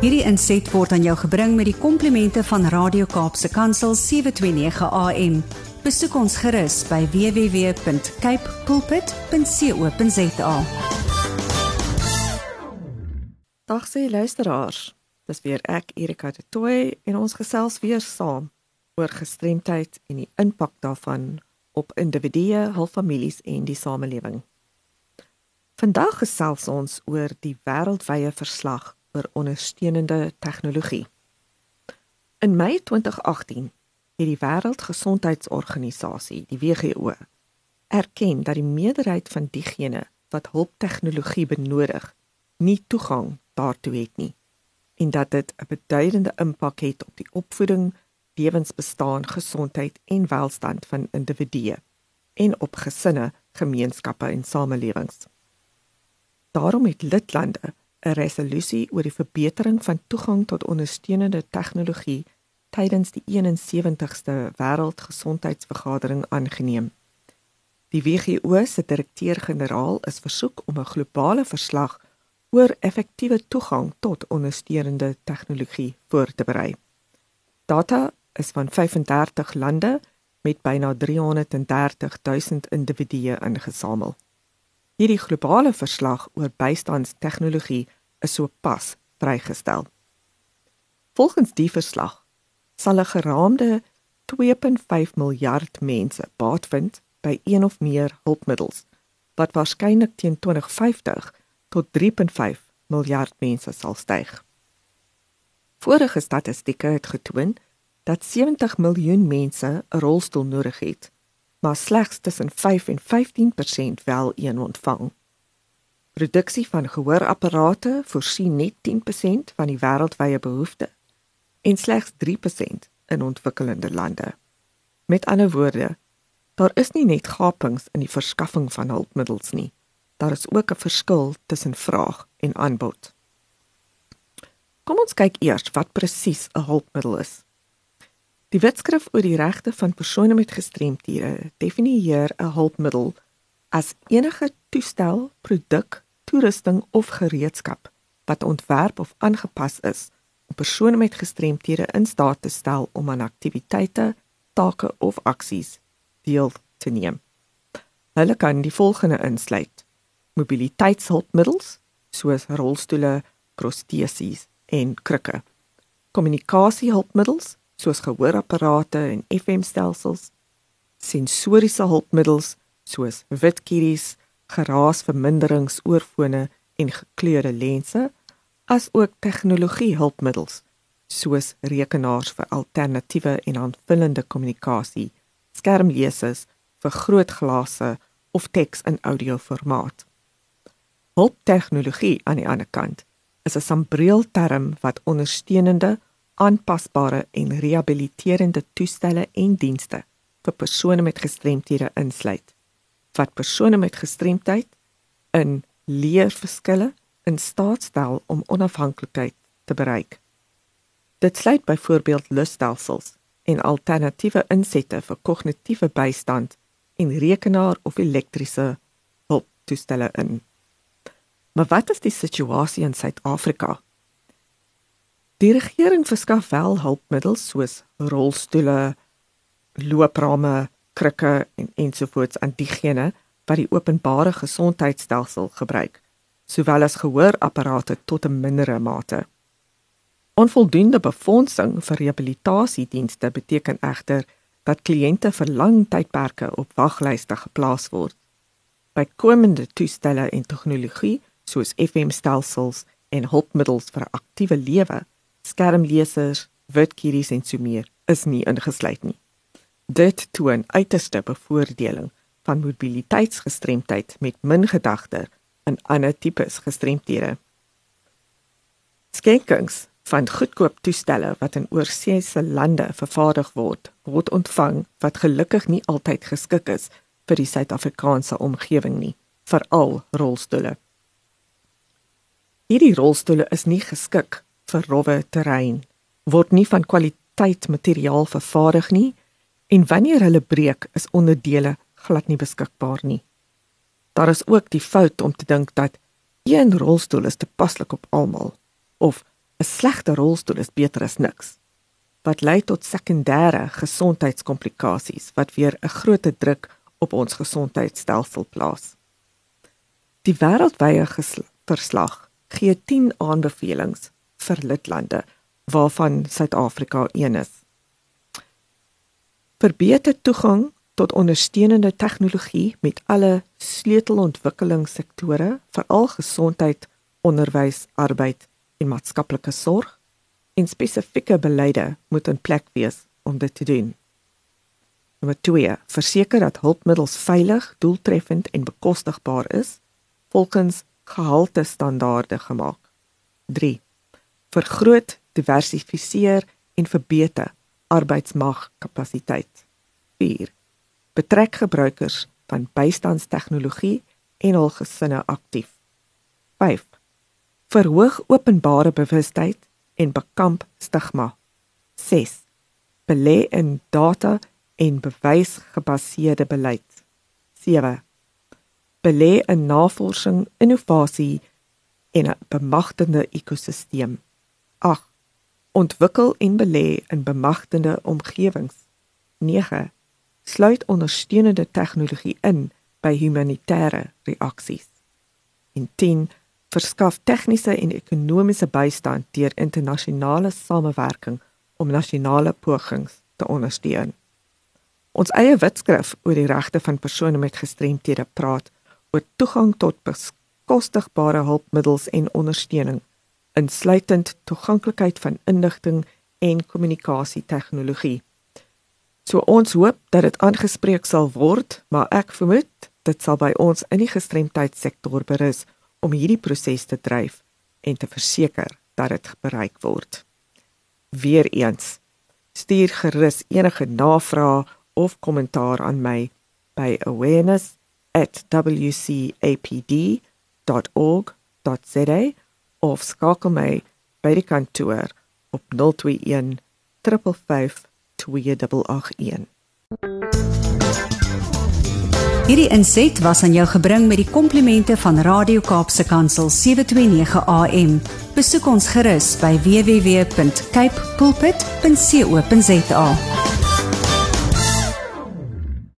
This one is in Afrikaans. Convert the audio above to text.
Hierdie inset word aan jou gebring met die komplimente van Radio Kaapse Kansel 729 AM. Besoek ons gerus by www.cape pulpit.co.za. Dag sê luisteraars. Dis weer ek Erika de Tooy en ons gesels weer saam oor gestremdheid en die impak daarvan op individue, hul families en die samelewing. Vandag gesels ons oor die wêreldwye verslag oor ondersteunende tegnologie. In Mei 2018 het die Wêreldgesondheidsorganisasie, die WHO, erken dat die meerderheid van diegene wat hulptegnologie benodig, nie toegang daartoe het nie en dat dit 'n beduidende impak het op die opvoeding, lewensbestaan, gesondheid en welstand van individue en op gesinne, gemeenskappe en samelewings. Daarom het lidlande 'n resolusie oor die verbetering van toegang tot ondersteunende tegnologie tydens die 71ste Wêreldgesondheidsvergadering aangeneem. Die WHO se direkteur-generaal is versoek om 'n globale verslag oor effektiewe toegang tot ondersteunende tegnologie voor te berei. Data is van 35 lande met byna 330 000 individue ingesamel. Hierdie globale verslag oor bystandstegnologie is sopas vrygestel. Volgens die verslag sal 'n geraamde 2.5 miljard mense baat vind by een of meer hulpmiddels wat waarskynlik teen 2050 tot 3.5 miljard mense sal styg. Vorige statistieke het getoon dat 70 miljoen mense 'n rolstoel nodig het, maar slegs tussen 5 en 15% wel een ontvang. Produksie van gehoorapparate voorsien net 10% van die wêreldwye behoefte en slegs 3% in ontwikkelende lande. Met ander woorde, daar is nie net gapings in die verskaffing van hulpmiddels nie daar is ook 'n verskil tussen vraag en aanbod. Kom ons kyk eers wat presies 'n hulpmiddel is. Die Wetskrif oor die regte van persone met gestremthede definieer 'n hulpmiddel as enige toestel, produk, toerusting of gereedskap wat ontwerp of aangepas is om persone met gestremthede in staat te stel om aan aktiwiteite, take of aksies deel te neem. Hulle kan die volgende insluit: mobiliteitshulpmiddels soos rolstoele, protesies en krikke. Kommunikasiehulpmiddels soos gehoorapparate en FM-stelsels, sensoriese hulpmiddels soos witkieries, geraasverminderingsoorfone en gekleurde lense, as ook tegnologiehulpmiddels soos rekenaars vir alternatiewe en aanvullende kommunikasie, skermlesers vir groot glase of teks in audioformaat. Hulptegnologie aan die ander kant is 'n sambreelterm wat ondersteunende, aanpasbare en rehabiliterende toestelle en dienste vir persone met gestremthede insluit. Wat persone met gestremdheid in leerverskille in staat stel om onafhanklikheid te bereik. Dit sluit byvoorbeeld lusstelsels en alternatiewe insette vir kognitiewe bystand en rekenaar of elektriese hulptoestelle in. Maar wat is die situasie in Suid-Afrika? Die regering verskaf wel hulpmiddels soos rolstoele, looprame, krikke en ensovoorts aan diegene wat die openbare gesondheidstelsel gebruik, sowel as gehoorapparate tot 'n mindere mate. Onvoldoende befondsing vir rehabilitasiedienste beteken egter dat kliënte vir lang tydperke op waglyste geplaas word. Bykomende toestelle en tegnologie soos FM-stelsels en hulpmiddels vir aktiewe lewe, skermlesers, witkieries en so meer, is nie ingesluit nie. Dit toon uiterste bevoordeling van mobiliteitsgestremdheid met min gedagte in ander tipes gestremdhede. Skenkings van goedkoop toestelle wat in oorseese lande vervaardig word, word ontvang wat gelukkig nie altyd geskik is vir die Suid-Afrikaanse omgewing nie, veral rolstoele. Hierdie rolstoele is nie geskik vir rowwe terrein, word nie van kwaliteit materiaal vervaardig nie en wanneer hulle breek, is onderdele glad nie beskikbaar nie. Daar is ook die fout om te dink dat een rolstoel is toepaslik op almal of 'n Slegte rolstoel is beter as niks. Wat lei tot sekondêre gesondheidskomplikasies wat weer 'n groot druk op ons gesondheidstelsel plaas. Die wêreldwye verslag gee 10 aanbevelings vir lidlande waarvan Suid-Afrika een is. Verbeter toegang tot ondersteunende tegnologie met alle sleutelontwikkelingssektore, veral gesondheid, onderwys, arbeid en maatskaplike sorg en spesifieke beleide moet in plek wees om dit te doen. Nommer 2: Verseker dat hulpmiddels veilig, doeltreffend en bekostigbaar is volgens gehalte standaarde gemaak. 3. Vergroot, diversifiseer en verbeter arbeidsmagkapasiteit. 4. Betrek gebruikers van bystandstegnologie en hul gesinne aktief. 5. Verhoog openbare bewustheid en bekamp stigma. 6. Belê in data en bewysgebaseerde beleid. 7. Belê in navorsing, innovasie en 'n bemagtigende ekosisteem. 8. Ontwikkel en belê in bemagtigende omgewings. 9. Sluit ondersteunende tegnologie in by humanitêre reaksies. En 10 verskaf tegniese en ekonomiese bystand deur internasionale samewerking om nasionale pogings te ondersteun. Ons eie wetskrif oor die regte van persone met gestremthede praat oor toegang tot bekostigbare hulpmiddels en ondersteuning, insluitend toeganklikheid van inligting en kommunikasietegnologie. So ons hoop dat dit aangespreek sal word, maar ek vermoed dit sal by ons in die gestremdheidssektor berus om hierdie proses te dryf en te verseker dat dit bereik word. Weereens stuur gerus enige navrae of kommentaar aan my by awareness@wcapd.org.za of skakel my by die kantoor op 021 355 2881. Hierdie inset was aan jou gebring met die komplimente van Radio Kaapse Kansel 729 AM. Besoek ons gerus by www.cape pulpit.co.za.